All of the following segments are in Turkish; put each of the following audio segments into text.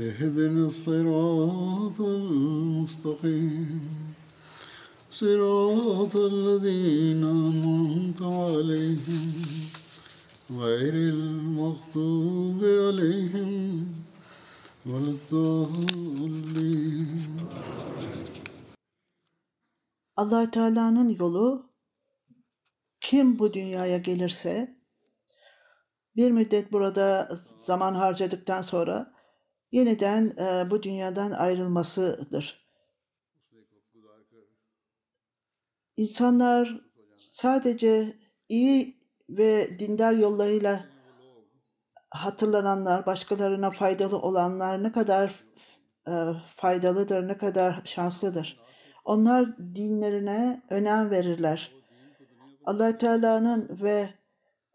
اهدنا الصراط المستقيم صراط الذين أنعمت عليهم غير المغضوب عليهم ولا الضالين allah Teala'nın yolu kim bu dünyaya gelirse bir müddet burada zaman harcadıktan sonra yeniden e, bu dünyadan ayrılmasıdır. İnsanlar sadece iyi ve dindar yollarıyla hatırlananlar, başkalarına faydalı olanlar ne kadar e, faydalıdır, ne kadar şanslıdır. Onlar dinlerine önem verirler. allah Teala'nın ve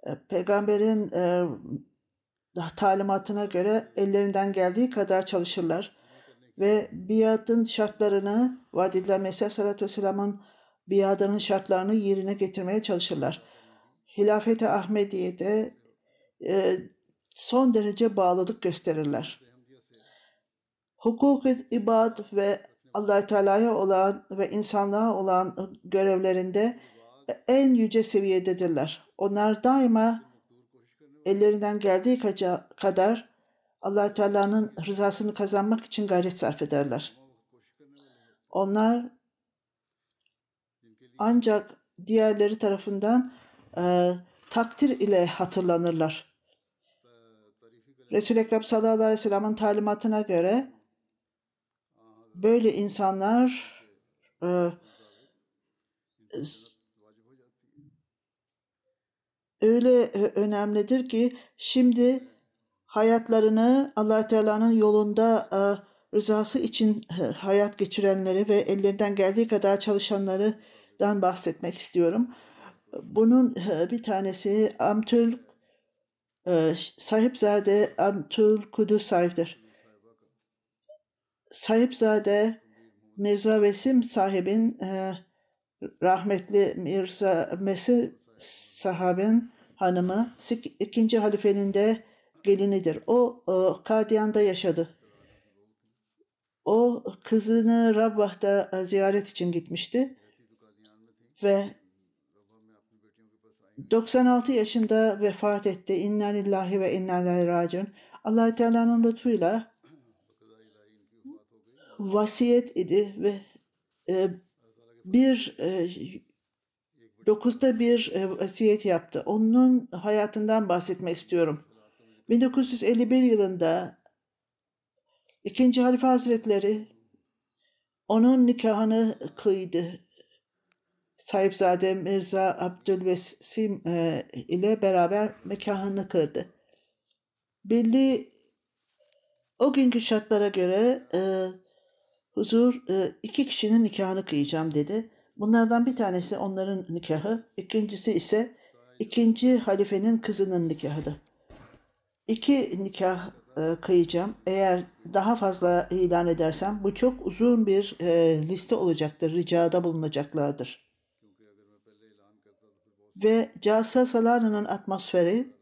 e, peygamberin e, talimatına göre ellerinden geldiği kadar çalışırlar. Ve biatın şartlarını, Vadidler Mesih Aleyhisselatü Vesselam'ın biadının şartlarını yerine getirmeye çalışırlar. Hilafet-i Ahmediye'de e, son derece bağlılık gösterirler. Hukuk ibad ve allah Teala'ya olan ve insanlığa olan görevlerinde en yüce seviyededirler. Onlar daima ellerinden geldiği kadar allah Teala'nın rızasını kazanmak için gayret sarf ederler. Onlar ancak diğerleri tarafından e, takdir ile hatırlanırlar. Resul-i Ekrem sallallahu aleyhi ve sellem'in talimatına göre böyle insanlar e, öyle önemlidir ki şimdi hayatlarını allah Teala'nın yolunda e, rızası için hayat geçirenleri ve ellerinden geldiği kadar çalışanlardan bahsetmek istiyorum. Bunun bir tanesi Amtül Sahipzade Amtül Kudüs sahiptir. Sahipzade Mirza Vesim sahibin rahmetli Mirza Mesih sahaben hanımı ikinci halifenin de gelinidir. O, o Kadiyan'da yaşadı. O kızını Rabbah'ta ziyaret için gitmişti ve 96 yaşında vefat etti. İnna lillahi ve inna ileyhi raciun. allah Teala'nın lütfuyla vasiyet idi ve e, bir e, dokuzda bir e, vasiyet yaptı. Onun hayatından bahsetmek istiyorum. 1951 yılında ikinci Halife Hazretleri onun nikahını kıydı. Sahipzade Mirza Abdülvesim e, ile beraber nikahını kırdı. Bildiği o günkü şartlara göre e, huzur e, iki kişinin nikahını kıyacağım dedi. Bunlardan bir tanesi onların nikahı, ikincisi ise ikinci halifenin kızının nikahıdır. İki nikah e, kıyacağım. Eğer daha fazla ilan edersem bu çok uzun bir e, liste olacaktır. Ricada bulunacaklardır. Ve Casa Salana'nın atmosferi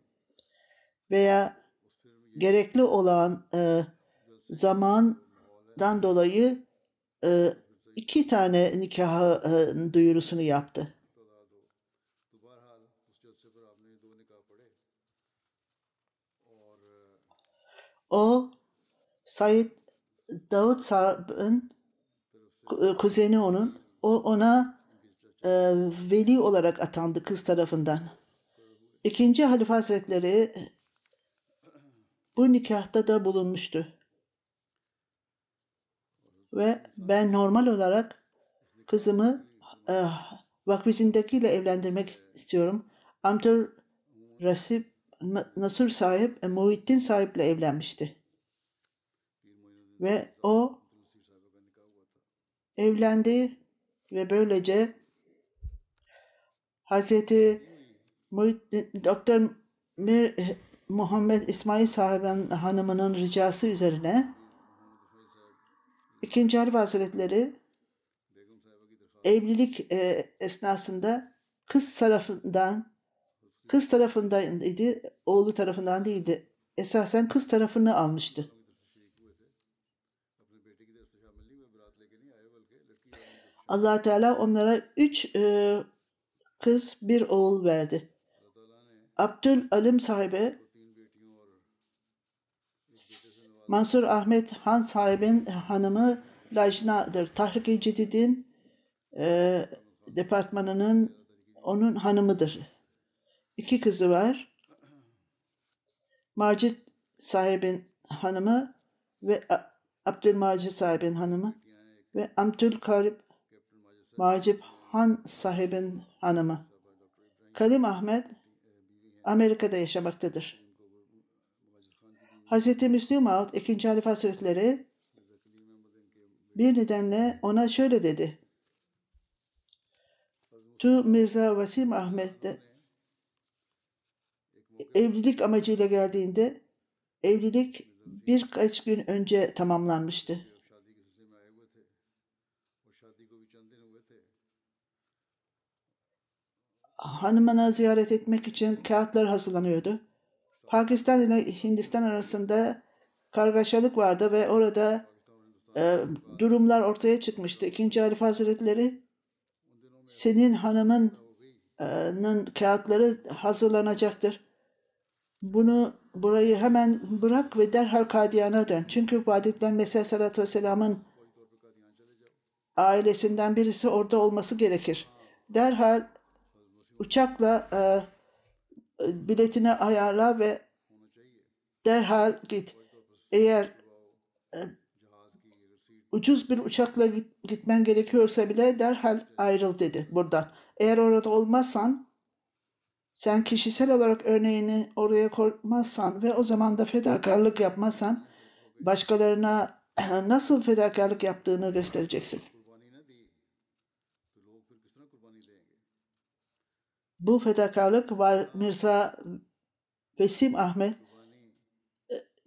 veya gerekli olan e, zamandan dolayı e, iki tane nikah e, duyurusunu yaptı. O Said Davut sahibin ku- kuzeni onun o ona e, veli olarak atandı kız tarafından. İkinci Halife Hazretleri bu nikahta da bulunmuştu. Ve ben normal olarak kızımı e, vakfizindekiyle evlendirmek istiyorum. Amtur Rasip Nasır sahip e, Muhittin sahiple evlenmişti. Ve o evlendi ve böylece Hazreti Doktor Muhammed İsmail sahibin hanımının ricası üzerine ikinci Halife Hazretleri evlilik e, esnasında kız tarafından kız tarafındaydı, oğlu tarafından değildi. Esasen kız tarafını almıştı. allah Teala onlara üç e, kız bir oğul verdi. Abdül Alim sahibi Mansur Ahmet Han sahibin hanımı Lajna'dır. Tahrik-i Cedid'in e, departmanının onun hanımıdır. İki kızı var. Macit sahibin hanımı ve Abdülmacit sahibin hanımı ve Abdülkarib Macip Han sahibin hanımı. Kalim Ahmet Amerika'da yaşamaktadır. Hz. Müslim Maud 2. Halife Hazretleri bir nedenle ona şöyle dedi. Tu Mirza Vasim Ahmet de evlilik amacıyla geldiğinde evlilik birkaç gün önce tamamlanmıştı. Hanımına ziyaret etmek için kağıtlar hazırlanıyordu. Pakistan ile Hindistan arasında kargaşalık vardı ve orada e, durumlar ortaya çıkmıştı. İkinci Halife Hazretleri senin hanımının kağıtları hazırlanacaktır. Bunu burayı hemen bırak ve derhal Kadiyan'a dön. Çünkü Vadid'den Mesih Sallallahu Vesselam'ın ailesinden birisi orada olması gerekir. Derhal uçakla e, biletini ayarla ve derhal git. Eğer e, ucuz bir uçakla git, gitmen gerekiyorsa bile derhal ayrıl dedi buradan. Eğer orada olmazsan sen kişisel olarak örneğini oraya koymazsan ve o zaman da fedakarlık yapmazsan başkalarına nasıl fedakarlık yaptığını göstereceksin. Bu fedakarlık Mirza Vesim Ahmet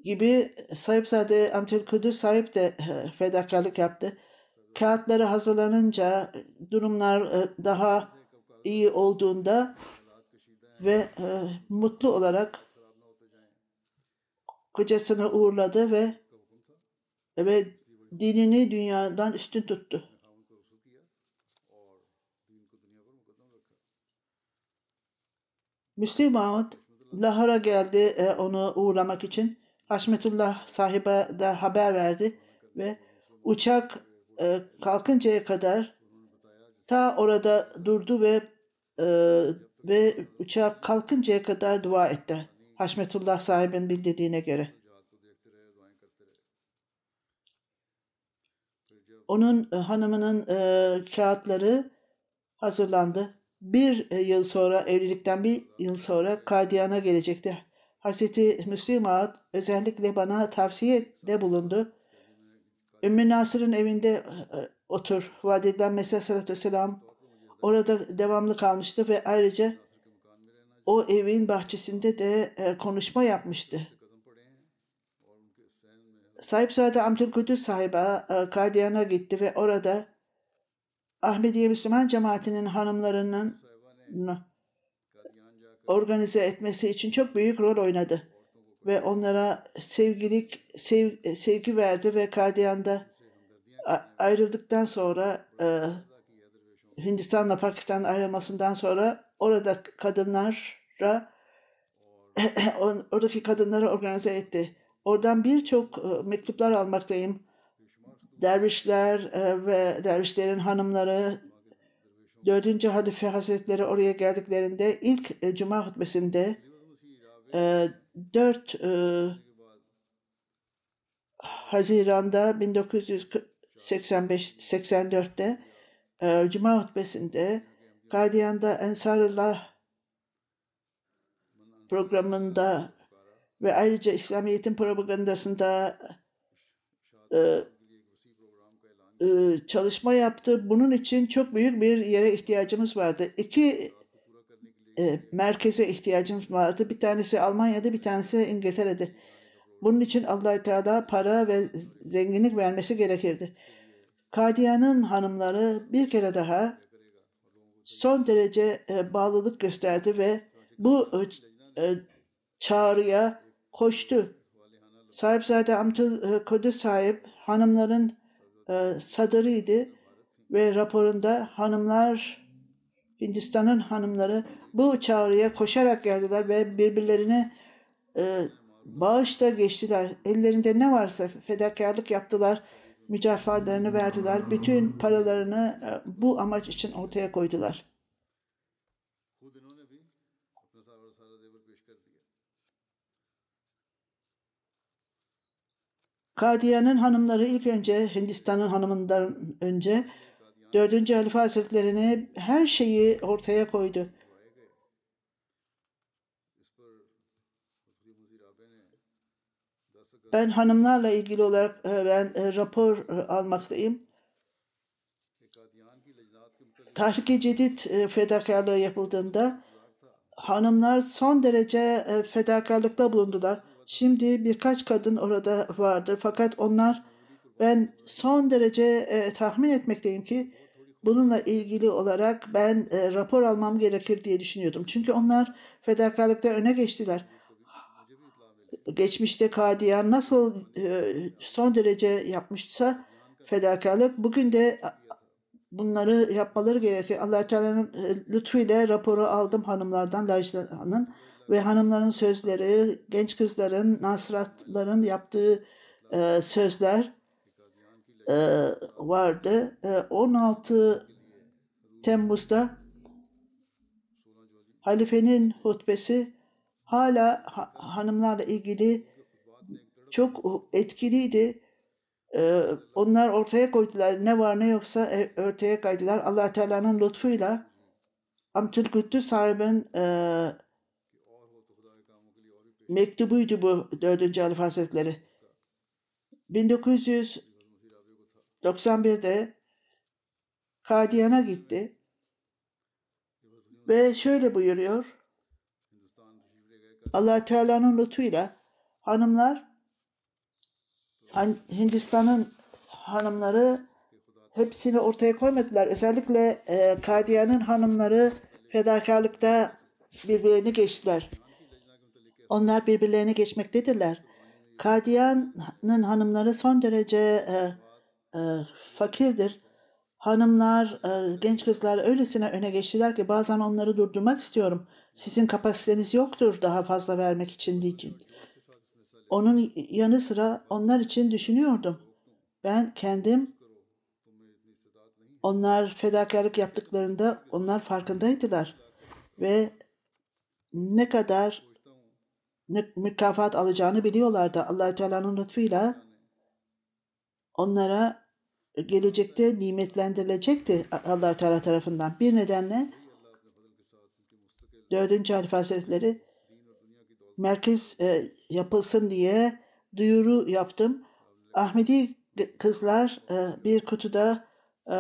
gibi Sahipzade Abdülkadir sahip de fedakarlık yaptı. Kağıtları hazırlanınca durumlar daha iyi olduğunda ve e, mutlu olarak kocasını uğurladı ve ve dinini dünyadan üstün tuttu. Müslim Mahmud Lahora geldi e, onu uğurlamak için. Haşmetullah sahibe de haber verdi ve uçak e, kalkıncaya kadar ta orada durdu ve e, ve uçak kalkıncaya kadar dua etti. Haşmetullah sahibin bildirdiğine göre. Onun hanımının kağıtları hazırlandı. Bir e, yıl sonra evlilikten bir yıl sonra Kadiyan'a gelecekti. Hazreti Müslim Ağat özellikle bana tavsiye de bulundu. Ümmü Nasır'ın evinde e, otur. Vadiden Mesih Aleyhisselatü Vesselam orada devamlı kalmıştı ve ayrıca o evin bahçesinde de e, konuşma yapmıştı. Sahipzade Abdülkudüs sahibi e, Kadiyan'a gitti ve orada Ahmediye Müslüman cemaatinin hanımlarının organize etmesi için çok büyük rol oynadı. Ve onlara sevgilik, sev, sevgi verdi ve Kadiyan'da ayrıldıktan sonra e, Hindistan'la Pakistan ayrılmasından sonra orada kadınlara oradaki kadınları organize etti. Oradan birçok e, mektuplar almaktayım. Dervişler e, ve dervişlerin hanımları dördüncü halife hazretleri oraya geldiklerinde ilk e, cuma hutbesinde e, 4 e, Haziran'da 1985-84'te e, cuma hutbesinde Kadiyan'da Ensarullah programında ve ayrıca İslamiyet'in propagandasında e, e, çalışma yaptı. Bunun için çok büyük bir yere ihtiyacımız vardı. İki e, merkeze ihtiyacımız vardı. Bir tanesi Almanya'da, bir tanesi İngiltere'de. Bunun için allah Teala para ve zenginlik vermesi gerekirdi. Kadiyan'ın hanımları bir kere daha son derece e, bağlılık gösterdi ve bu e, çağrıya koştu. Sahipzade Amtul e, Kudüs sahip hanımların e, sadırıydı ve raporunda hanımlar Hindistan'ın hanımları bu çağrıya koşarak geldiler ve birbirlerine e, bağışta geçtiler. Ellerinde ne varsa fedakarlık yaptılar. Mücafatlarını verdiler. Bütün paralarını e, bu amaç için ortaya koydular. Kadiyan'ın hanımları ilk önce Hindistan'ın hanımından önce dördüncü Halife Hazretlerine her şeyi ortaya koydu. Ben hanımlarla ilgili olarak e, ben e, rapor e, almaktayım. Tahrik-i Cedid fedakarlığı yapıldığında hanımlar son derece fedakarlıkta bulundular. Şimdi birkaç kadın orada vardır fakat onlar ben son derece e, tahmin etmekteyim ki bununla ilgili olarak ben e, rapor almam gerekir diye düşünüyordum. Çünkü onlar fedakarlıkta öne geçtiler. Geçmişte Kadiyan nasıl e, son derece yapmışsa fedakarlık bugün de bunları yapmaları gerekir. allah Teala'nın lütfuyla raporu aldım hanımlardan, Lajla'nın ve hanımların sözleri, genç kızların, nasratların yaptığı e, sözler e, vardı. E, 16 Temmuz'da halifenin hutbesi hala ha, hanımlarla ilgili çok etkiliydi. Ee, onlar ortaya koydular. Ne var ne yoksa e, ortaya kaydılar. allah Teala'nın lütfuyla Amtülküttü sahibin e, mektubuydu bu dördüncü Halif Hazretleri. 1991'de Kadiyan'a gitti ve şöyle buyuruyor. allah Teala'nın lütfuyla hanımlar Hindistan'ın hanımları hepsini ortaya koymadılar. Özellikle e, Kadiyan'ın hanımları fedakarlıkta birbirlerini geçtiler. Onlar birbirlerine geçmektedirler. Kadiyan'ın hanımları son derece e, e, fakirdir. Hanımlar, e, genç kızlar öylesine öne geçtiler ki bazen onları durdurmak istiyorum. Sizin kapasiteniz yoktur daha fazla vermek için diyeceğim. Onun yanı sıra onlar için düşünüyordum. Ben kendim onlar fedakarlık yaptıklarında onlar farkındaydılar. Ve ne kadar mükafat alacağını biliyorlardı. allah Teala'nın lütfuyla onlara gelecekte nimetlendirilecekti allah Teala tarafından. Bir nedenle dördüncü Halife Hazretleri merkez e, yapılsın diye duyuru yaptım. Ahmedi kızlar e, bir kutuda e,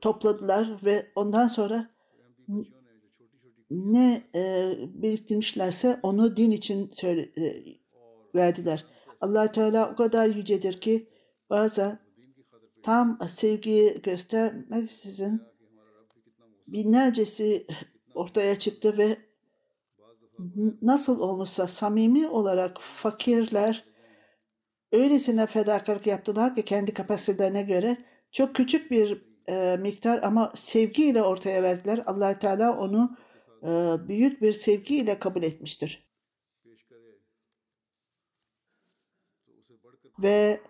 topladılar ve ondan sonra ne e, biriktirmişlerse onu din için söyle, e, verdiler. allah Teala o kadar yücedir ki bazen tam sevgiyi göstermeksizin binlercesi ortaya çıktı ve nasıl olmuşsa samimi olarak fakirler öylesine fedakarlık yaptılar ki kendi kapasitelerine göre çok küçük bir e, miktar ama sevgiyle ortaya verdiler. allah Teala onu büyük bir sevgiyle kabul etmiştir. Ve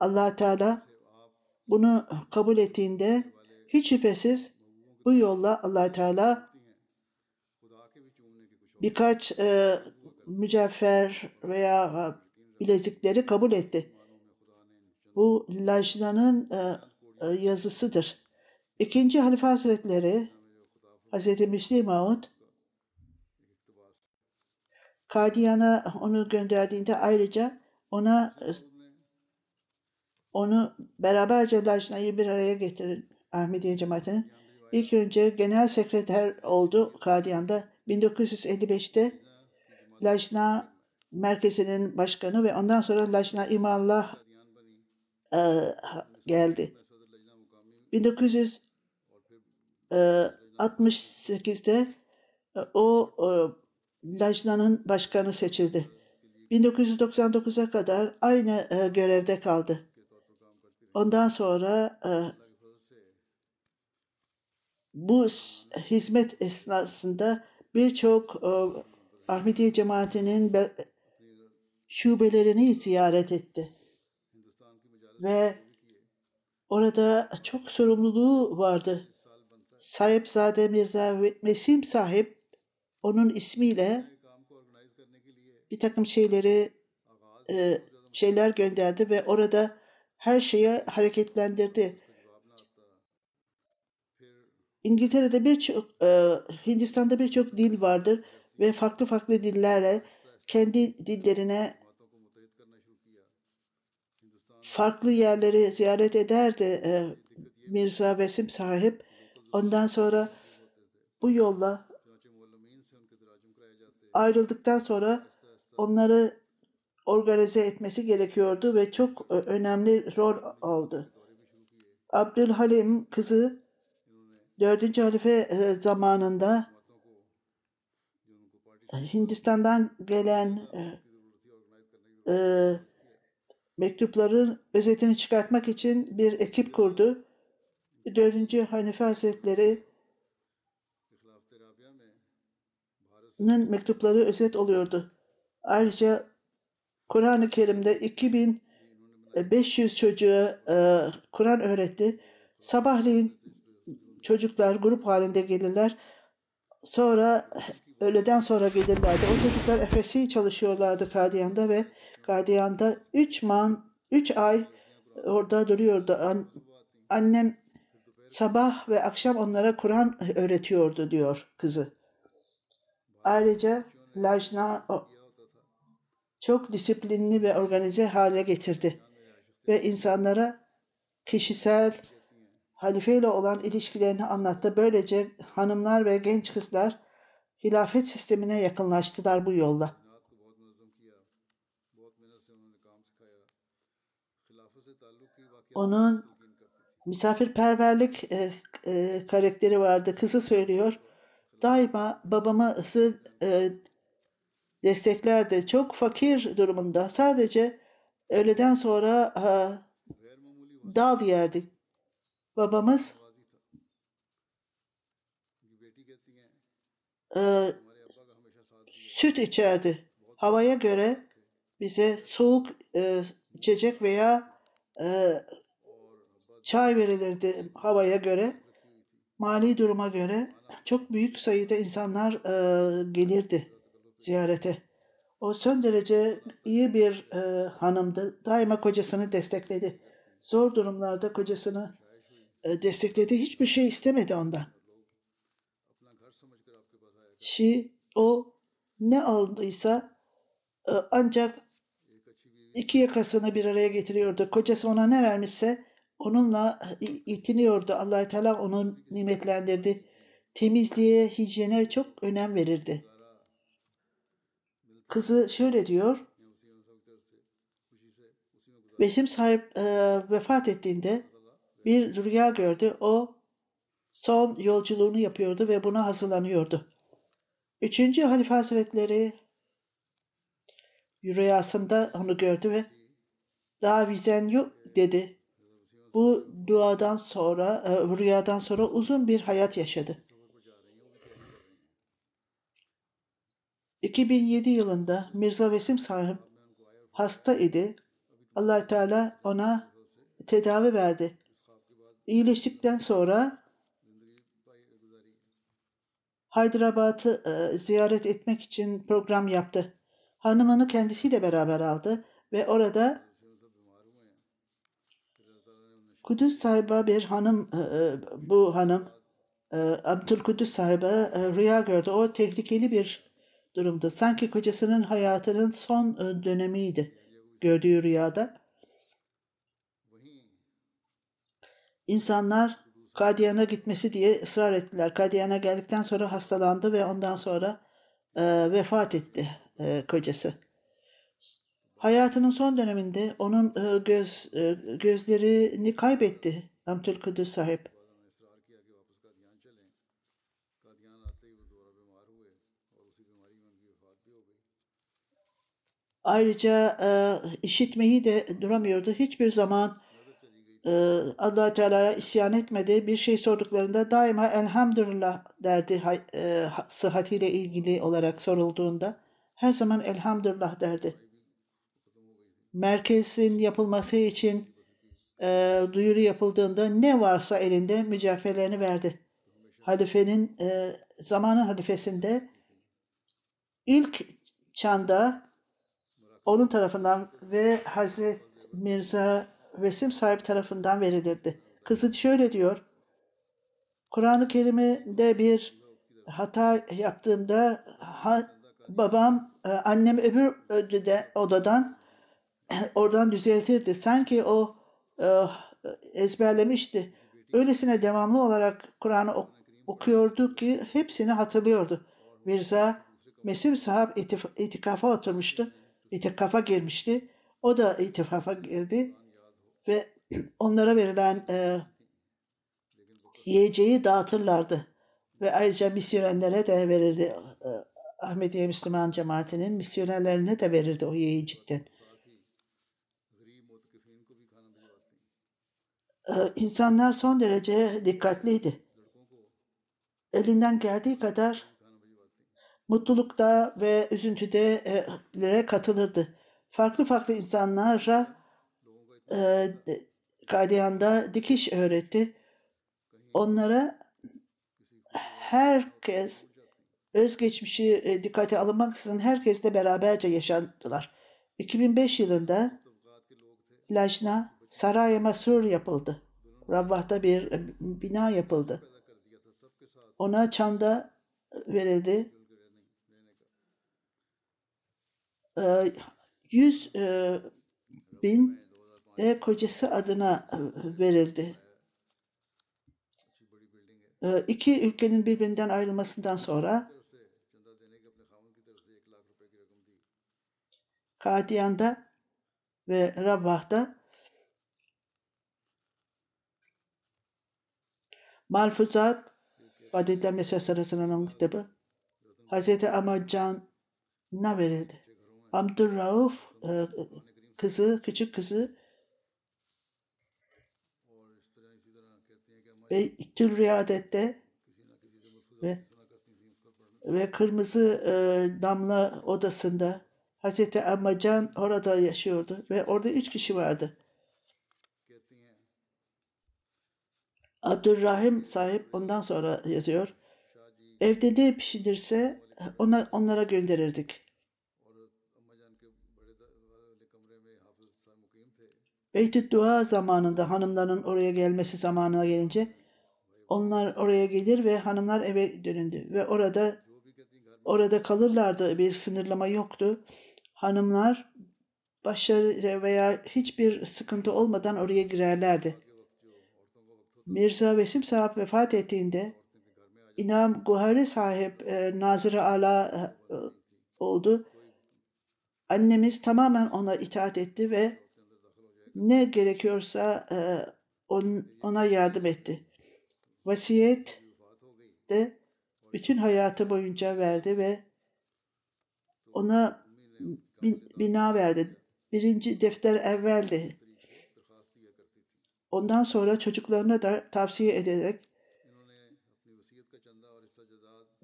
allah Teala bunu kabul ettiğinde hiç şüphesiz bu yolla allah Teala birkaç e, mücevher veya e, bilezikleri kabul etti. Bu Lajna'nın e, e, yazısıdır. İkinci Halife Hazretleri Hazreti Müslim Maud Kadiyan'a onu gönderdiğinde ayrıca ona onu beraberce Lajna'yı bir araya getirin Ahmediye cemaatinin. İlk önce genel sekreter oldu Kadiyan'da. 1955'te Lajna merkezinin başkanı ve ondan sonra Lajna İmallah e, geldi. 1900 ee, 68'de e, o e, Lajna'nın başkanı seçildi. 1999'a kadar aynı e, görevde kaldı. Ondan sonra bu hizmet esnasında birçok Ahmediye cemaatinin şubelerini ziyaret etti. Ve orada çok sorumluluğu vardı. Sahipzade Mirza Mesim sahip onun ismiyle bir takım şeyleri e, şeyler gönderdi ve orada her şeyi hareketlendirdi. İngiltere'de birçok, e, Hindistan'da birçok dil vardır ve farklı farklı dillerle kendi dillerine farklı yerleri ziyaret ederdi e, Mirza Vesim sahip. Ondan sonra bu yolla ayrıldıktan sonra onları organize etmesi gerekiyordu ve çok e, önemli rol aldı. Abdülhalim kızı 4. halife e, zamanında Hindistan'dan gelen e, e, mektupların özetini çıkartmak için bir ekip kurdu. 4. Hanife Hazretleri mektupları özet oluyordu. Ayrıca Kur'an-ı Kerim'de 2500 çocuğa e, Kur'an öğretti. Sabahleyin çocuklar grup halinde gelirler. Sonra öğleden sonra gelirlerdi. O çocuklar Efes'i çalışıyorlardı Kadiyan'da ve Kadiyan'da 3 man 3 ay orada duruyordu. An, annem sabah ve akşam onlara Kur'an öğretiyordu diyor kızı. Ayrıca Lajna çok disiplinli ve organize hale getirdi ve insanlara kişisel halifeyle olan ilişkilerini anlattı. Böylece hanımlar ve genç kızlar hilafet sistemine yakınlaştılar bu yolla. Onun misafirperverlik e, e, karakteri vardı. Kızı söylüyor. Daima babamızı e, desteklerdi. Çok fakir durumunda. Sadece öğleden sonra e, dal yerdik. Babamız e, süt içerdi. Havaya göre bize soğuk e, içecek veya e, çay verilirdi havaya göre. Mali duruma göre çok büyük sayıda insanlar e, gelirdi ziyarete. O son derece iyi bir e, hanımdı. Daima kocasını destekledi. Zor durumlarda kocasını e, destekledi. Hiçbir şey istemedi ondan. Şi o ne aldıysa e, ancak iki yakasını bir araya getiriyordu. Kocası ona ne vermişse onunla e, itiniyordu. allah Teala onu nimetlendirdi. Temizliğe, hijyene çok önem verirdi. Kızı şöyle diyor. Besim sahip e, vefat ettiğinde bir rüya gördü. O son yolculuğunu yapıyordu ve buna hazırlanıyordu. Üçüncü Halife Hazretleri rüyasında onu gördü ve daha vizen yok dedi. Bu duadan sonra, e, rüyadan sonra uzun bir hayat yaşadı. 2007 yılında Mirza Vesim sahip hasta idi. allah Teala ona tedavi verdi. İyileştikten sonra Hyderabad'ı e, ziyaret etmek için program yaptı. Hanımını kendisiyle beraber aldı ve orada Kudüs sahibi bir hanım, e, e, bu hanım e, Abdülkudüs sahibi rüya gördü. O tehlikeli bir durumdu. Sanki kocasının hayatının son dönemiydi gördüğü rüyada. İnsanlar Kadyan'a gitmesi diye ısrar ettiler. Kadyan'a geldikten sonra hastalandı ve ondan sonra e, vefat etti e, kocası. Hayatının son döneminde onun e, göz e, gözlerini kaybetti Abdülkadir sahip. Ayrıca e, işitmeyi de duramıyordu. Hiçbir zaman e, allah Teala'ya isyan etmedi. Bir şey sorduklarında daima elhamdülillah derdi e, sıhhatiyle ilgili olarak sorulduğunda. Her zaman elhamdülillah derdi. Merkezin yapılması için e, duyuru yapıldığında ne varsa elinde mücevherlerini verdi. Halifenin e, zamanın halifesinde ilk çanda onun tarafından ve Hazret Mirza Vesim sahip tarafından verilirdi. Kızı şöyle diyor. Kur'an-ı Kerim'de bir hata yaptığımda ha- babam, e, annem öbür ödede, odadan oradan düzeltirdi. Sanki o e, ezberlemişti. Öylesine devamlı olarak Kur'an'ı ok- okuyordu ki hepsini hatırlıyordu. Mirza Mesih sahab itikafa oturmuştu. İtikafa girmişti. O da itikafa girdi ve onlara verilen e, yiyeceği dağıtırlardı. Ve ayrıca misyonerlere de verirdi. E, Ahmediye Müslüman cemaatinin misyonerlerine de verirdi o yiyecekten. İnsanlar son derece dikkatliydi. Elinden geldiği kadar mutlulukta ve üzüntüde katılırdı. Farklı farklı insanlara e, Kadyan'da dikiş öğretti. Onlara herkes özgeçmişi e, dikkate alınmaksızın herkesle beraberce yaşadılar. 2005 yılında Lajna Saray-ı Masrur yapıldı. Rabbah'ta bir e, bina yapıldı. Ona çanda verildi. E, yüz e, bin de kocası adına verildi. İki ülkenin birbirinden ayrılmasından sonra Kadiyan'da ve Rabbah'ta Malfuzat Vadiden Mesih Sarası'nın kitabı Hz. Amacan'a verildi. Abdurrauf e, kızı, küçük kızı ve tül riyadette ve ve kırmızı e, damla odasında Hazreti Amacan orada yaşıyordu ve orada üç kişi vardı. Abdurrahim sahip ondan sonra yazıyor. Evde ne pişirirse ona, onlara gönderirdik. Beytüt Dua zamanında hanımların oraya gelmesi zamanına gelince onlar oraya gelir ve hanımlar eve dönündü ve orada orada kalırlardı. Bir sınırlama yoktu. Hanımlar başarı veya hiçbir sıkıntı olmadan oraya girerlerdi. Mirza Vesim sahip vefat ettiğinde İnam Guhari sahip e, Nazır-ı Ala e, oldu. Annemiz tamamen ona itaat etti ve ne gerekiyorsa e, on- ona yardım etti. Vasiyet de bütün hayatı boyunca verdi ve ona bin- bina verdi. Birinci defter evveldi. Ondan sonra çocuklarına da tavsiye ederek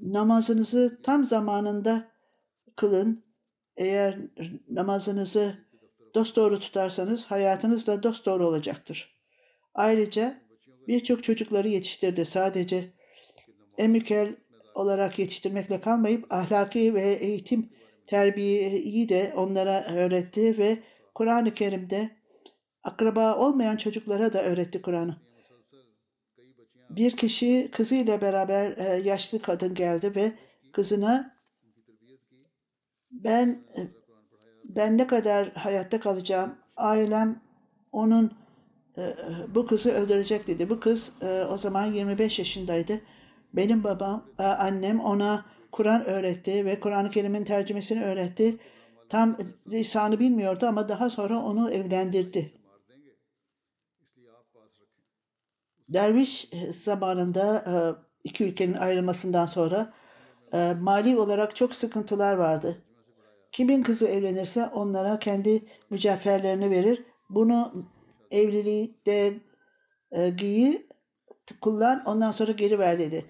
namazınızı tam zamanında kılın. Eğer namazınızı dosdoğru tutarsanız hayatınız da dosdoğru olacaktır. Ayrıca birçok çocukları yetiştirdi. Sadece emikel olarak yetiştirmekle kalmayıp ahlaki ve eğitim terbiyeyi de onlara öğretti ve Kur'an-ı Kerim'de akraba olmayan çocuklara da öğretti Kur'an'ı. Bir kişi kızıyla beraber e, yaşlı kadın geldi ve kızına ben e, ben ne kadar hayatta kalacağım ailem onun e, bu kızı öldürecek dedi. Bu kız o zaman 25 yaşındaydı. Benim babam, annem ona Kur'an öğretti ve Kur'an-ı Kerim'in tercümesini öğretti. Tam lisanı bilmiyordu ama daha sonra onu evlendirdi. Derviş e, zamanında e, iki ülkenin ayrılmasından sonra e, mali olarak çok sıkıntılar vardı. Kimin kızı evlenirse onlara kendi mücevherlerini verir. Bunu evlilikte giyi, kullan ondan sonra geri ver dedi.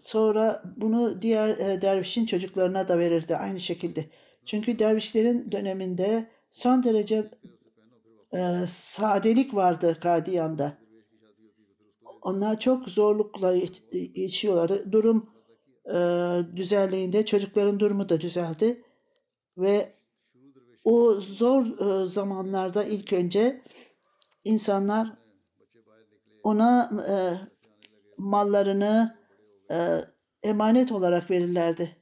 Sonra bunu diğer dervişin çocuklarına da verirdi aynı şekilde. Çünkü dervişlerin döneminde son derece sadelik vardı Kadiyan'da. Onlar çok zorlukla yaşıyorlardı. Durum e, düzeldiğinde çocukların durumu da düzeldi. Ve o zor e, zamanlarda ilk önce insanlar ona e, mallarını e, emanet olarak verirlerdi.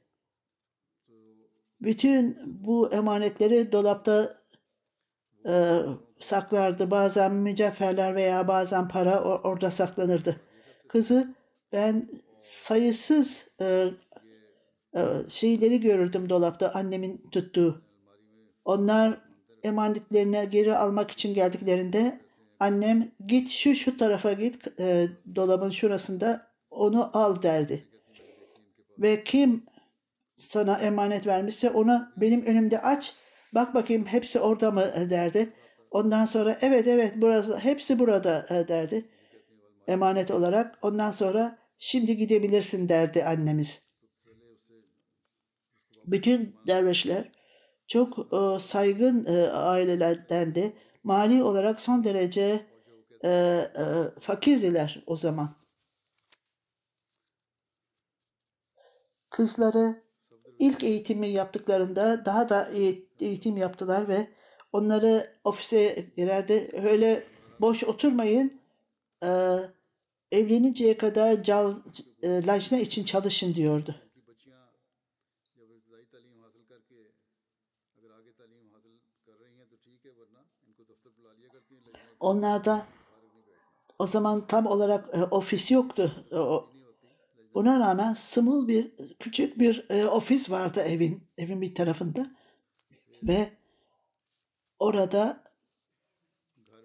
Bütün bu emanetleri dolapta e, saklardı. Bazen mücevherler veya bazen para or- orada saklanırdı. Kızı ben sayısız e, e, şeyleri görürdüm dolapta annemin tuttuğu. Onlar emanetlerini geri almak için geldiklerinde annem git şu şu tarafa git e, dolabın şurasında onu al derdi. Ve kim sana emanet vermişse ona benim önümde aç bak bakayım hepsi orada mı derdi. Ondan sonra evet evet burası hepsi burada e, derdi emanet olarak. Ondan sonra şimdi gidebilirsin derdi annemiz. Bütün dervişler çok e, saygın e, ailelerdendi. Mali olarak son derece e, e, fakirdiler o zaman. Kızları ilk eğitimi yaptıklarında daha da eğitim yaptılar ve onları ofise girerdi. Öyle boş oturmayın. E, evleninceye kadar cal, e, lajna için çalışın diyordu. Onlarda o zaman tam olarak e, ofis yoktu. O, buna rağmen small bir küçük bir e, ofis vardı evin evin bir tarafında ve orada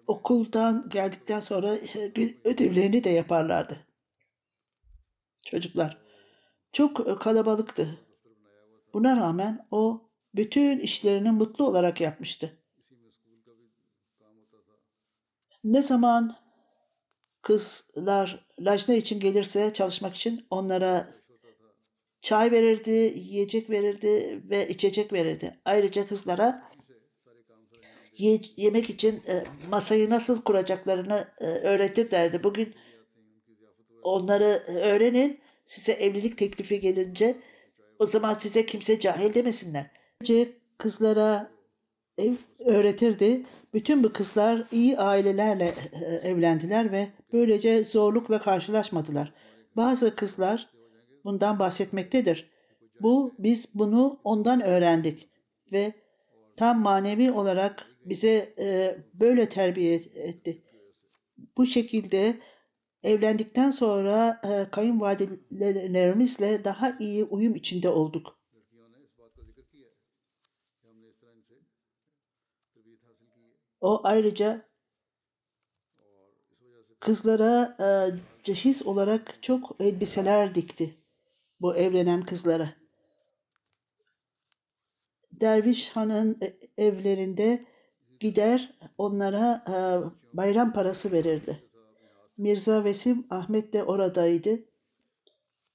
okuldan geldikten sonra e, ödevlerini de yaparlardı. Çocuklar çok e, kalabalıktı. Buna rağmen o bütün işlerini mutlu olarak yapmıştı. Ne zaman kızlar lajna için gelirse çalışmak için onlara çay verirdi, yiyecek verirdi ve içecek verirdi. Ayrıca kızlara ye- yemek için e, masayı nasıl kuracaklarını e, öğretir derdi. Bugün onları öğrenin. Size evlilik teklifi gelince o zaman size kimse cahil demesinler. Önce kızlara ev öğretirdi. Bütün bu kızlar iyi ailelerle e, evlendiler ve böylece zorlukla karşılaşmadılar. Bazı kızlar bundan bahsetmektedir. Bu biz bunu ondan öğrendik ve tam manevi olarak bize e, böyle terbiye etti. Bu şekilde evlendikten sonra e, kayınvalidelerimizle daha iyi uyum içinde olduk. O ayrıca kızlara e, cehiz olarak çok elbiseler dikti. Bu evlenen kızlara. Derviş Han'ın e, evlerinde gider onlara e, bayram parası verirdi. Mirza Vesim Ahmet de oradaydı.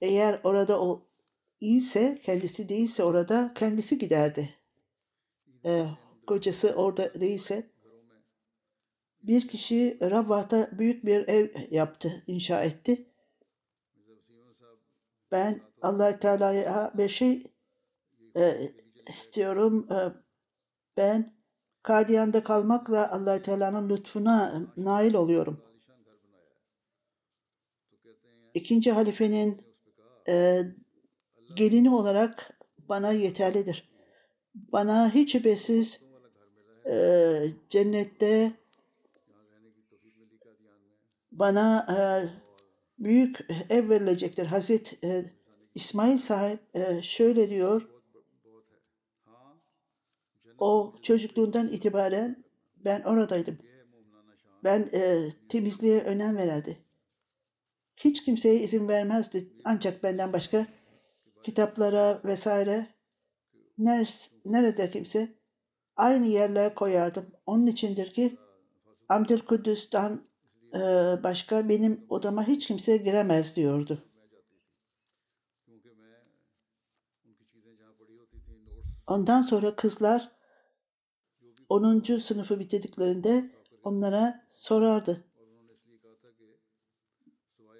Eğer orada o iyiyse, kendisi değilse orada kendisi giderdi. E, kocası orada değilse Bir kişi Rabbat'ta büyük bir ev yaptı, inşa etti. Ben allah Teala'ya bir şey e, istiyorum. E, ben Kadiyan'da kalmakla allah Teala'nın lütfuna nail oluyorum. İkinci halifenin e, gelini olarak bana yeterlidir. Bana hiç şüphesiz e, cennette bana e, büyük ev verilecektir. Hazreti e, İsmail sahip e, şöyle diyor. O çocukluğundan itibaren ben oradaydım. Ben e, temizliğe önem verirdi. Hiç kimseye izin vermezdi. Ancak benden başka kitaplara vesaire nerede kimse aynı yerlere koyardım. Onun içindir ki Abdülkudüs'ten e, başka benim odama hiç kimse giremez diyordu. Ondan sonra kızlar 10. sınıfı bitirdiklerinde onlara sorardı.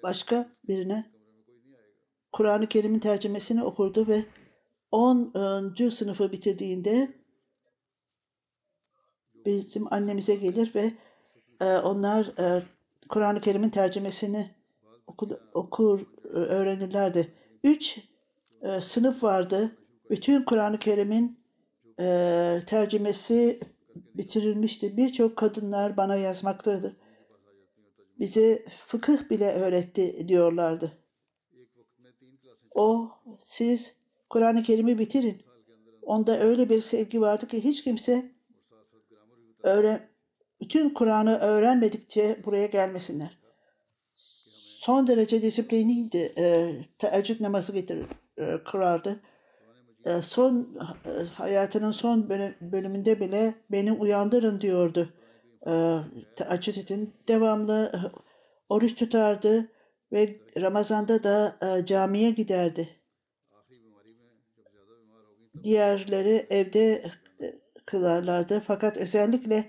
Başka birine Kur'an-ı Kerim'in tercümesini okurdu ve 10. sınıfı bitirdiğinde bizim annemize gelir ve e, onlar e, Kur'an-ı Kerim'in tercümesini okur, okur öğrenirlerdi. Üç e, sınıf vardı. Bütün Kur'an-ı Kerim'in tercümesi bitirilmişti. Birçok kadınlar bana yazmaktadır. Bize fıkıh bile öğretti diyorlardı. O siz Kur'an-ı Kerim'i bitirin. Onda öyle bir sevgi vardı ki hiç kimse öğren bütün Kur'an'ı öğrenmedikçe buraya gelmesinler. Son derece disipliniydi. E, teheccüd namazı getirir, e, kırardı. E, son e, hayatının son bölümünde bile beni uyandırın diyordu. E, edin. Devamlı oruç tutardı ve Ramazan'da da camiye giderdi. Diğerleri evde kılarlardı. Fakat özellikle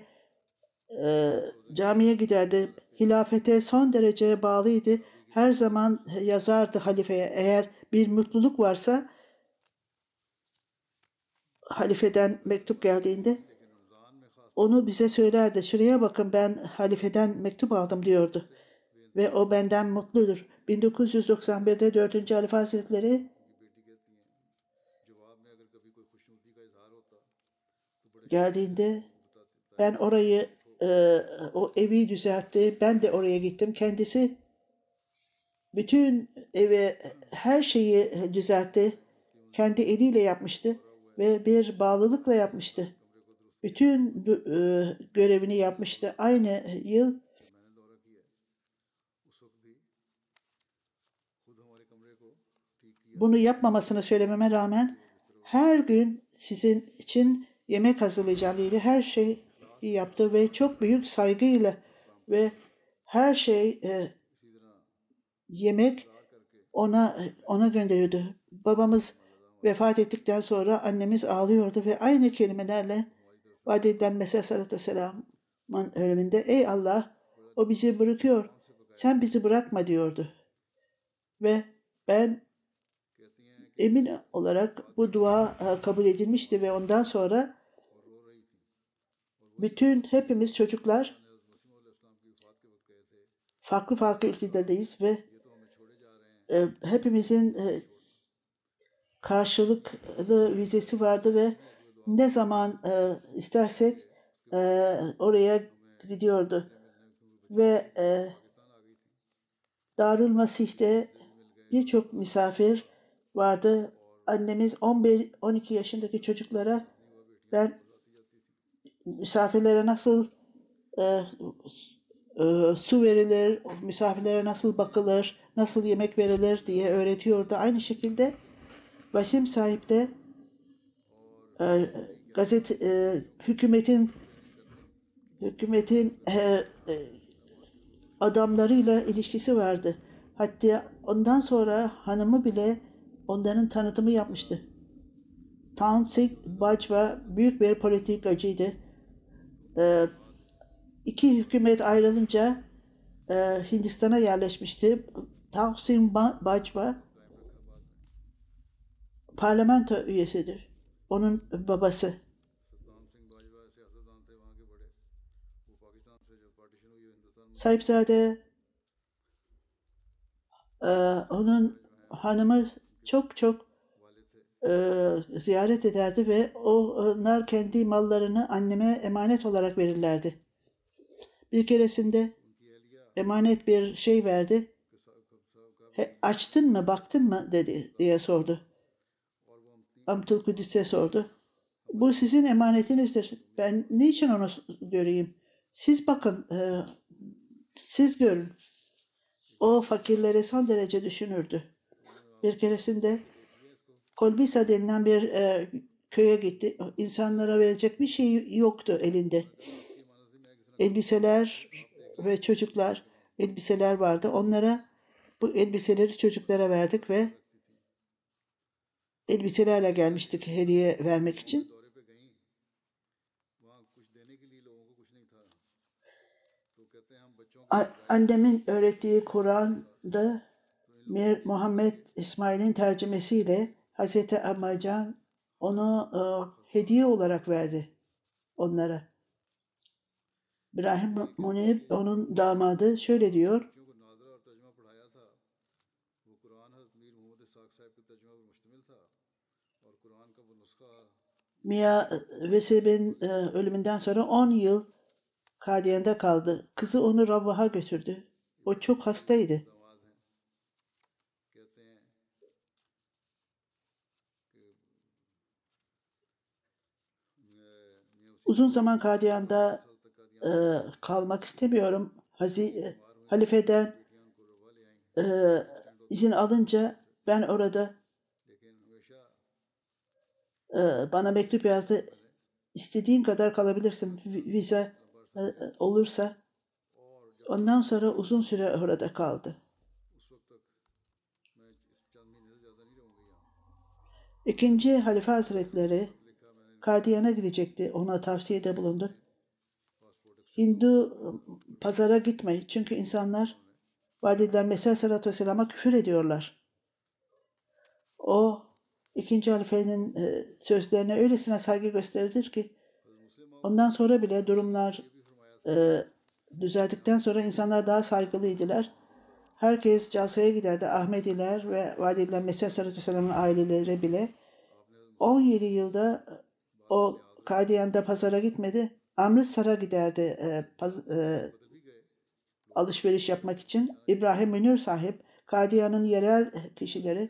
camiye giderdi. Hilafete son derece bağlıydı. Her zaman yazardı halifeye. Eğer bir mutluluk varsa halifeden mektup geldiğinde onu bize söylerdi. Şuraya bakın ben halifeden mektup aldım diyordu. Ve o benden mutludur. 1991'de 4. Halife Hazretleri geldiğinde ben orayı e, o evi düzeltti. Ben de oraya gittim. Kendisi bütün eve her şeyi düzeltti. Kendi eliyle yapmıştı ve bir bağlılıkla yapmıştı. Bütün e, görevini yapmıştı. Aynı yıl bunu yapmamasını söylememe rağmen her gün sizin için yemek hazırlayacağım dedi. Her şey yaptı ve çok büyük saygıyla ve her şey e, yemek ona ona gönderiyordu. Babamız vefat ettikten sonra annemiz ağlıyordu ve aynı kelimelerle vaat edilen Mesih Sallallahu Vesselam'ın ölümünde ey Allah o bizi bırakıyor sen bizi bırakma diyordu. Ve ben emin olarak bu dua e, kabul edilmişti ve ondan sonra bütün hepimiz çocuklar farklı farklı ülkelerdeyiz ve e, hepimizin e, karşılıklı vizesi vardı ve ne zaman e, istersek e, oraya gidiyordu. Ve e, Darül Masih'te birçok misafir vardı. Annemiz 11-12 yaşındaki çocuklara ben misafirlere nasıl e, e, su verilir, misafirlere nasıl bakılır, nasıl yemek verilir diye öğretiyordu. Aynı şekilde Vasim sahip de e, gazete e, hükümetin hükümetin e, e, adamlarıyla ilişkisi vardı. Hatta ondan sonra hanımı bile onların tanıtımı yapmıştı. Townsend Bajwa büyük bir politikacıydı e, iki hükümet ayrılınca e, Hindistan'a yerleşmişti. Taksim Ba- parlamento üyesidir. Onun babası. Sahipzade e, onun hanımı çok çok e, ziyaret ederdi ve onlar kendi mallarını anneme emanet olarak verirlerdi. Bir keresinde emanet bir şey verdi. He, açtın mı, baktın mı dedi diye sordu. Amtul Kudüs'e sordu. Bu sizin emanetinizdir. Ben niçin onu göreyim? Siz bakın, e, siz görün. O fakirleri son derece düşünürdü. Bir keresinde Kolbisa denilen bir e, köye gitti. İnsanlara verecek bir şey yoktu elinde. Elbiseler ve çocuklar, elbiseler vardı. Onlara bu elbiseleri çocuklara verdik ve elbiselerle gelmiştik hediye vermek için. Annemin öğrettiği Kur'an'da Mir Muhammed İsmail'in tercümesiyle Hazreti Amacan onu e, hediye olarak verdi onlara. İbrahim Munir onun damadı şöyle diyor. Mia e, Veseb'in e, ölümünden sonra 10 yıl Kadiyen'de kaldı. Kızı onu Rabbah'a götürdü. O çok hastaydı. Uzun zaman Kadiyan'da e, kalmak istemiyorum. Hazi, e, halifeden e, izin alınca ben orada ee, bana mektup yazdı. İstediğin kadar kalabilirsin. Vize e, e, olursa. Ondan sonra uzun süre orada kaldı. İkinci Halife Hazretleri Kadiyan'a gidecekti. Ona tavsiyede bulundu. Hindu ıı, pazara gitme. Çünkü insanlar vadiden Mesih Aleyhisselatü Vesselam'a küfür ediyorlar. O ikinci halifenin e, sözlerine öylesine saygı gösterilir ki ondan sonra bile durumlar e, düzeldikten sonra insanlar daha saygılıydılar. Herkes calsaya giderdi. Ahmediler ve vadiden Mesih Aleyhisselatü Vesselam'ın aileleri bile 17 yılda o Kadiyan'da pazara gitmedi. Amritsar'a giderdi e, paz- e, alışveriş yapmak için. İbrahim Münir sahip Kadiyan'ın yerel kişileri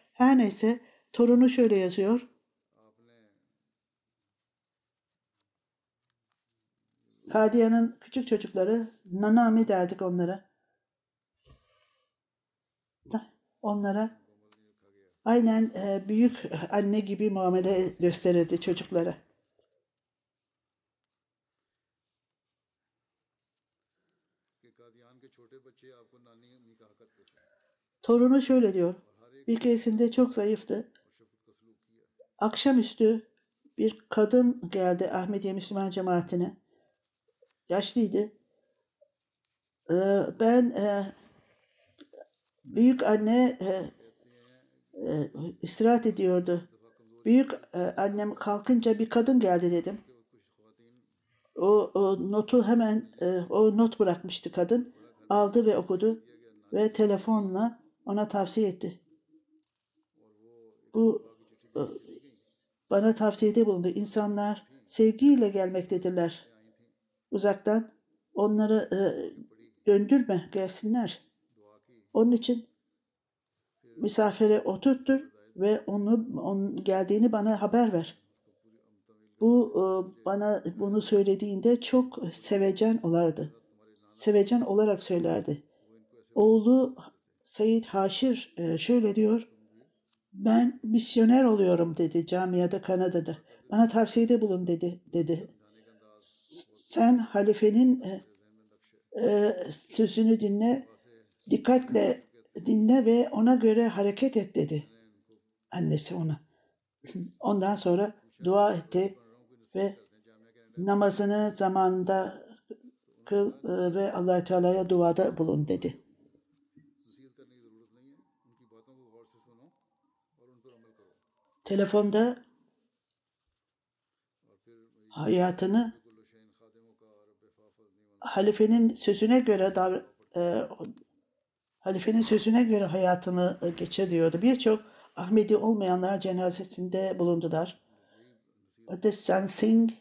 Her neyse torunu şöyle yazıyor. Kadiya'nın küçük çocukları nanami derdik onlara. Onlara aynen e, büyük anne gibi muamele gösterirdi çocuklara. Torunu şöyle diyor. Bir keresinde çok zayıftı. Akşamüstü bir kadın geldi Ahmediye Müslüman cemaatine. Yaşlıydı. Ee, ben e, büyük anne e, e, istirahat ediyordu. Büyük annem kalkınca bir kadın geldi dedim. O, o notu hemen o not bırakmıştı kadın. Aldı ve okudu ve telefonla ona tavsiye etti. Bu e, bana tavsiyede bulundu. İnsanlar sevgiyle gelmektedirler. Uzaktan onları e, döndürme, gelsinler. Onun için misafire oturttur ve onu onun geldiğini bana haber ver. Bu e, bana bunu söylediğinde çok sevecen olardı. sevecen olarak söylerdi. Oğlu Said Haşir şöyle diyor. Ben misyoner oluyorum dedi camiada Kanada'da. Bana tavsiyede bulun dedi dedi. Sen halifenin e, e, sözünü dinle, dikkatle dinle ve ona göre hareket et dedi. Annesi ona. Ondan sonra dua etti ve namazını zamanında kıl e, ve allah Teala'ya duada bulun dedi. telefonda hayatını halifenin sözüne göre davran e, halifenin sözüne göre hayatını e, geçiriyordu. Birçok Ahmedi olmayanlar cenazesinde bulundular. Ötesan Singh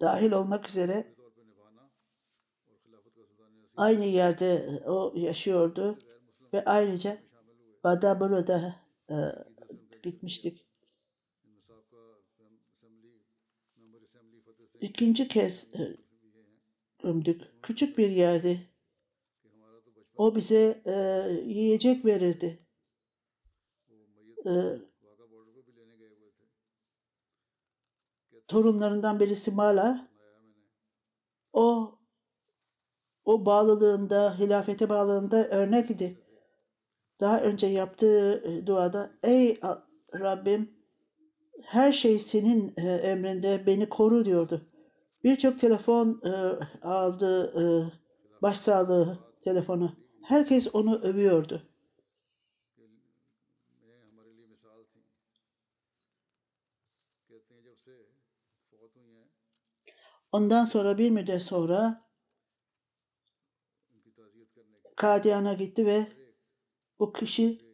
dahil olmak üzere aynı yerde e, o yaşıyordu ve ayrıca Badabura'da e, gitmiştik. İkinci kez e, gömdük. Küçük bir yerdi. O bize e, yiyecek verirdi. E, torunlarından birisi Mala o o bağlılığında, hilafete bağlılığında örnek idi. Daha önce yaptığı e, duada ey Rabbim her şey senin e, emrinde beni koru diyordu. Birçok telefon e, aldı e, başsağlığı telefonu. Herkes onu övüyordu. Ondan sonra bir müddet sonra Kadiyan'a gitti ve bu kişi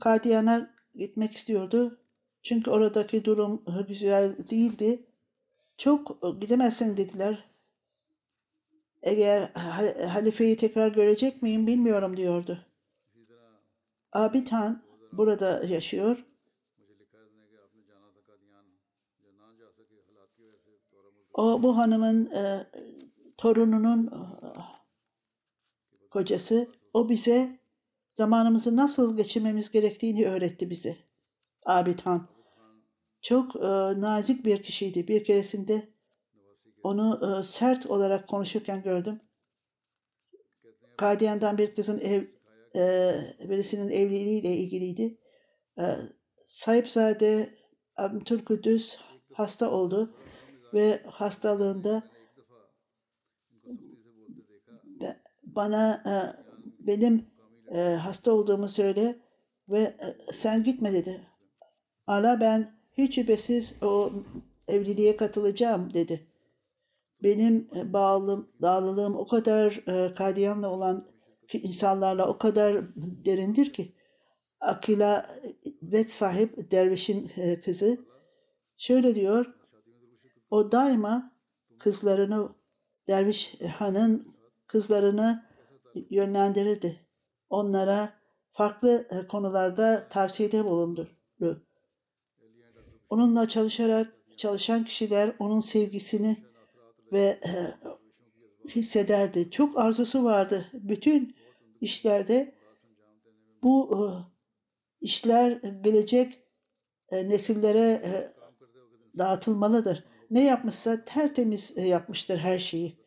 Kadiyan'a gitmek istiyordu. Çünkü oradaki durum güzel değildi. Çok e, gidemezsin dediler. Eğer halifeyi tekrar görecek miyim bilmiyorum diyordu. Abid Han burada yaşıyor. O bu hanımın e, torununun e, kocası. O bize zamanımızı nasıl geçirmemiz gerektiğini öğretti bize. Abid Han. Çok e, nazik bir kişiydi. Bir keresinde onu e, sert olarak konuşurken gördüm. Kadiyan'dan bir kızın ev e, birisinin evliliğiyle ilgiliydi. E, Sahipzade Abdülkudüs hasta oldu ve hastalığında bana e, benim e, hasta olduğumu söyle ve e, sen gitme dedi. Ala ben hiç şüphesiz o evliliğe katılacağım dedi. Benim e, bağlım, bağlılığım o kadar e, Kadiyan'la olan insanlarla o kadar derindir ki. Akila ve sahip dervişin e, kızı şöyle diyor. O daima kızlarını derviş hanın kızlarını yönlendirirdi. Onlara farklı e, konularda tavsiyede bulundu. Onunla çalışarak çalışan kişiler onun sevgisini ve e, hissederdi. Çok arzusu vardı. Bütün işlerde bu e, işler gelecek nesillere dağıtılmalıdır. Ne yapmışsa tertemiz yapmıştır her şeyi.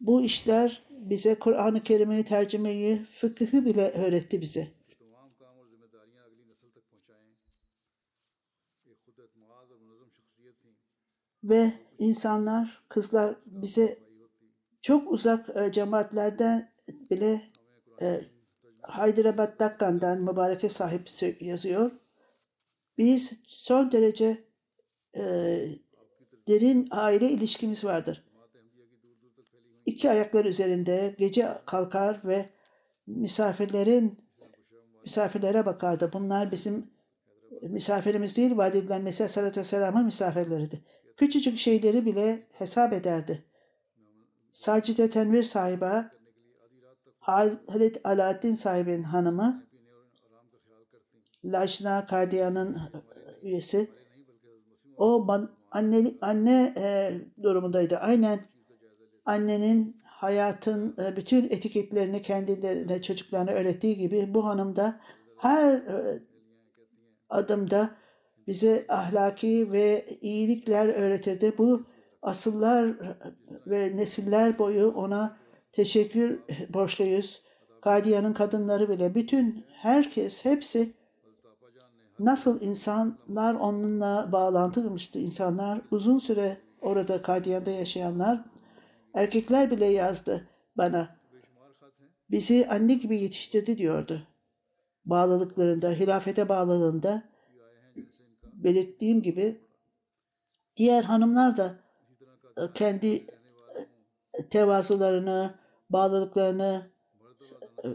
Bu işler bize Kur'an-ı Kerim'i tercümeyi, fıkıhı bile öğretti bize. Ve insanlar, kızlar bize çok uzak e, cemaatlerden bile e, Haydarabad Dakkan'dan mübareke sahip yazıyor. Biz son derece e, derin aile ilişkimiz vardır iki ayaklar üzerinde gece kalkar ve misafirlerin misafirlere bakardı. Bunlar bizim misafirimiz değil, edilen Mesih Aleyhisselatü Vesselam'ın misafirleriydi. Küçücük şeyleri bile hesap ederdi. Sacide Tenvir sahibi, Hazret Alaaddin sahibinin hanımı, Lajna Kadiya'nın üyesi, o anne, anne e, durumundaydı. Aynen annenin hayatın e, bütün etiketlerini kendilerine, çocuklarına öğrettiği gibi bu hanım da her e, adımda bize ahlaki ve iyilikler öğretirdi. Bu asıllar ve nesiller boyu ona teşekkür borçluyuz. Kadiya'nın kadınları bile bütün herkes hepsi nasıl insanlar onunla bağlantılıymıştı insanlar uzun süre orada Kadiyan'da yaşayanlar erkekler bile yazdı bana. Bizi anne gibi yetiştirdi diyordu. Bağlılıklarında hilafete bağlılığında belirttiğim gibi diğer hanımlar da e, kendi e, tevazularını bağlılıklarını e,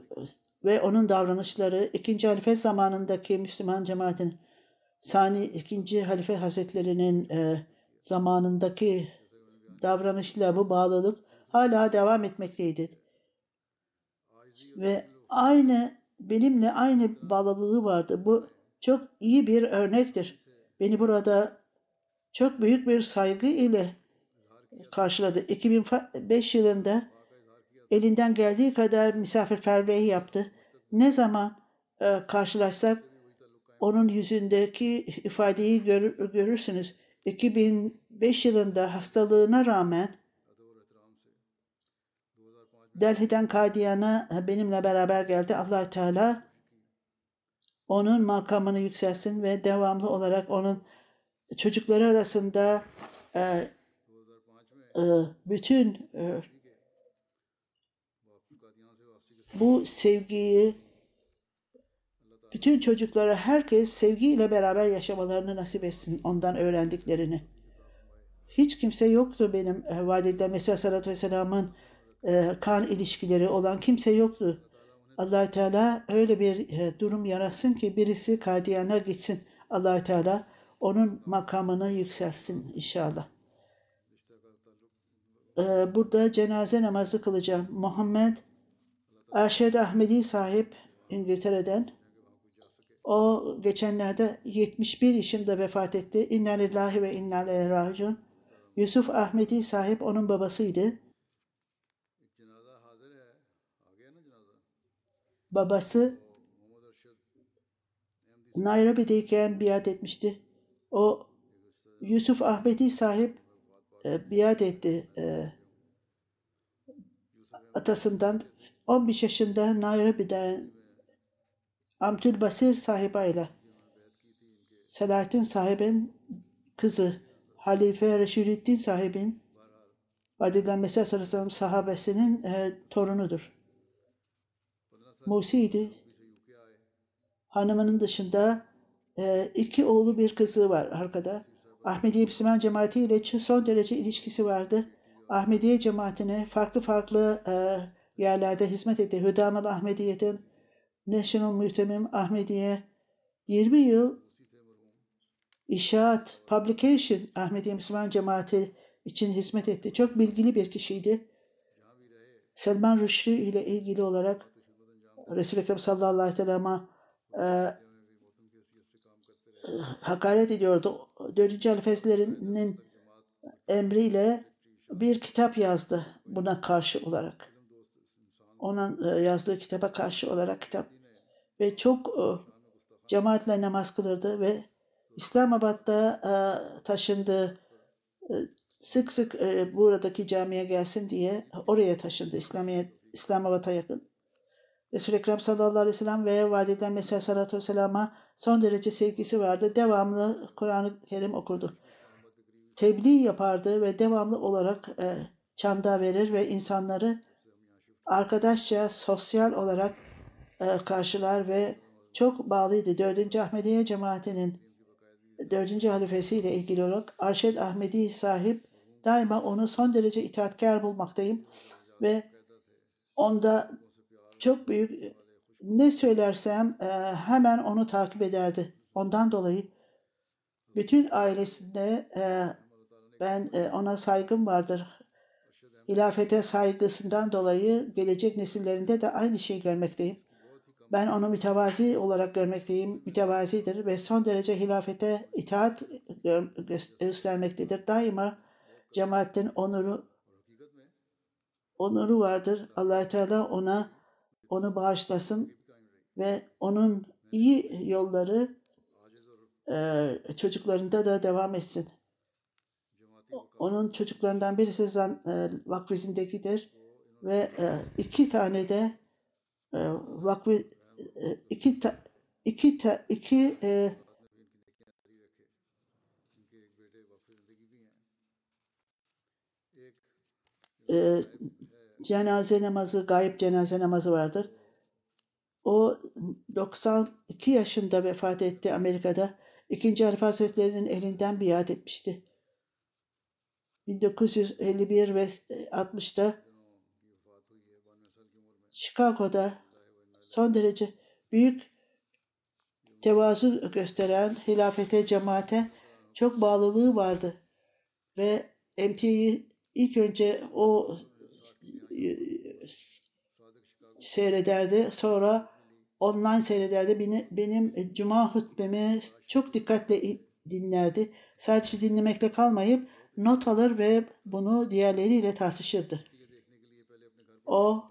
ve onun davranışları ikinci halife zamanındaki Müslüman cemaatin Sani ikinci halife hazretlerinin zamanındaki davranışla bu bağlılık hala devam etmekteydi. Ve aynı benimle aynı bağlılığı vardı. Bu çok iyi bir örnektir. Beni burada çok büyük bir saygı ile karşıladı. 2005 yılında elinden geldiği kadar misafirperverliği yaptı. Ne zaman e, karşılaşsak onun yüzündeki ifadeyi görür, görürsünüz. 2005 yılında hastalığına rağmen Delhi'den Kadiyan'a benimle beraber geldi. allah Teala onun makamını yükselsin ve devamlı olarak onun çocukları arasında e, e, bütün e, bu sevgiyi bütün çocuklara herkes sevgiyle beraber yaşamalarını nasip etsin ondan öğrendiklerini. Hiç kimse yoktu benim e, vadide Mesih Sallallahu Vesselam'ın e, kan ilişkileri olan kimse yoktu. allah Teala öyle bir e, durum yaratsın ki birisi Kadiyan'a gitsin. allah Teala onun makamını yükselsin inşallah. E, burada cenaze namazı kılacağım. Muhammed Erşed Ahmedi sahip İngiltere'den. O geçenlerde 71 yaşında vefat etti. İnna lillahi ve inna ileyhi raciun. Yusuf Ahmedi sahip onun babasıydı. Babası Nairobi'deyken biat etmişti. O Yusuf Ahmedi sahip e, biat etti e, atasından 15 yaşında Nairobi'de Amtül Basir sahibiyle Selahattin sahibin kızı Halife Reşidüddin sahibin Mesih Aleyhisselam sahabesinin e, torunudur. Musi'ydi. Hanımının dışında e, iki oğlu bir kızı var arkada. Ahmediye Müslüman cemaati ile son derece ilişkisi vardı. Ahmediye cemaatine farklı farklı e, yerlerde hizmet etti. Hüdamal Ahmediye'den National Mühtemim Ahmediye 20 yıl İşaat, Publication Ahmediye Müslüman Cemaati için hizmet etti. Çok bilgili bir kişiydi. Selman Rushdie ile ilgili olarak Resul-i Ekrem sallallahu aleyhi ve sellem'e e, hakaret ediyordu. Dördüncü halifeslerinin emriyle bir kitap yazdı buna karşı olarak onun e, yazdığı kitaba karşı olarak kitap ve çok e, cemaatle namaz kılırdı ve İslamabad'da e, taşındı. Sık sık buradaki camiye gelsin diye oraya taşındı. İslamiyet, İslamabad'a yakın. Resul-i Ekrem sallallahu aleyhi ve sellem ve vadiden Mesih sallallahu vesselam'a son derece sevgisi vardı. Devamlı Kur'an-ı Kerim okurdu. Tebliğ yapardı ve devamlı olarak çanda verir ve insanları arkadaşça sosyal olarak e, karşılar ve çok bağlıydı. 4. Ahmediye cemaatinin 4. halifesiyle ilgili olarak Arşed Ahmedi sahip daima onu son derece itaatkar bulmaktayım. ve onda çok büyük ne söylersem e, hemen onu takip ederdi. Ondan dolayı bütün ailesinde e, ben e, ona saygım vardır. Hilafete saygısından dolayı gelecek nesillerinde de aynı şeyi görmekteyim. Ben onu mütevazi olarak görmekteyim. Mütevazidir ve son derece hilafete itaat gö- gö- göstermektedir. Daima cemaatin onuru onuru vardır. allah Teala ona onu bağışlasın ve onun iyi yolları çocuklarında da devam etsin. Onun çocuklarından birisi Zan, e, vakfezindekidir ve e, iki tane de e, vakfı e, iki ta, iki ta, iki e, e, cenaze namazı, gayip cenaze namazı vardır. O 92 yaşında vefat etti Amerika'da. İkinci Halife Hazretleri'nin elinden biat etmişti. 1951 ve 60'ta Chicago'da son derece büyük tevazu gösteren hilafete, cemaate çok bağlılığı vardı. Ve MT'yi ilk önce o seyrederdi. Sonra online seyrederdi. Beni, benim cuma hutbemi çok dikkatle dinlerdi. Sadece dinlemekle kalmayıp not alır ve bunu diğerleriyle tartışırdı. O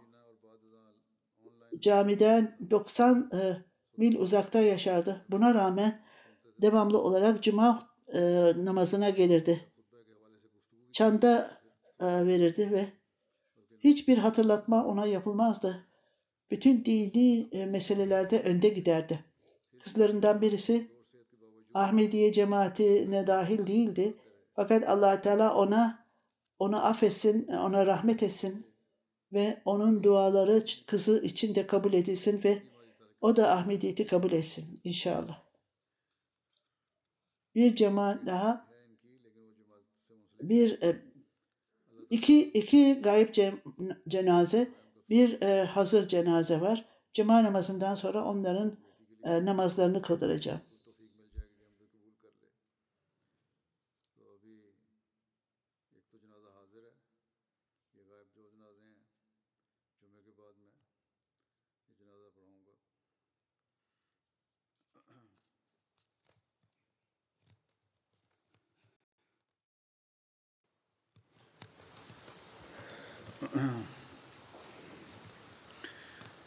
camiden 90 e, mil uzakta yaşardı. Buna rağmen devamlı olarak cuma e, namazına gelirdi. Çanda e, verirdi ve hiçbir hatırlatma ona yapılmazdı. Bütün dini e, meselelerde önde giderdi. Kızlarından birisi Ahmediye cemaatine dahil değildi. Fakat allah Teala ona onu affetsin, ona rahmet etsin ve onun duaları kızı için de kabul edilsin ve o da Ahmediyeti kabul etsin inşallah. Bir cemaat daha bir e, iki iki gayip cenaze bir e, hazır cenaze var. Cuma namazından sonra onların e, namazlarını kıldıracağım.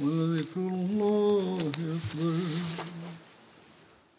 ولذكر الله أكبر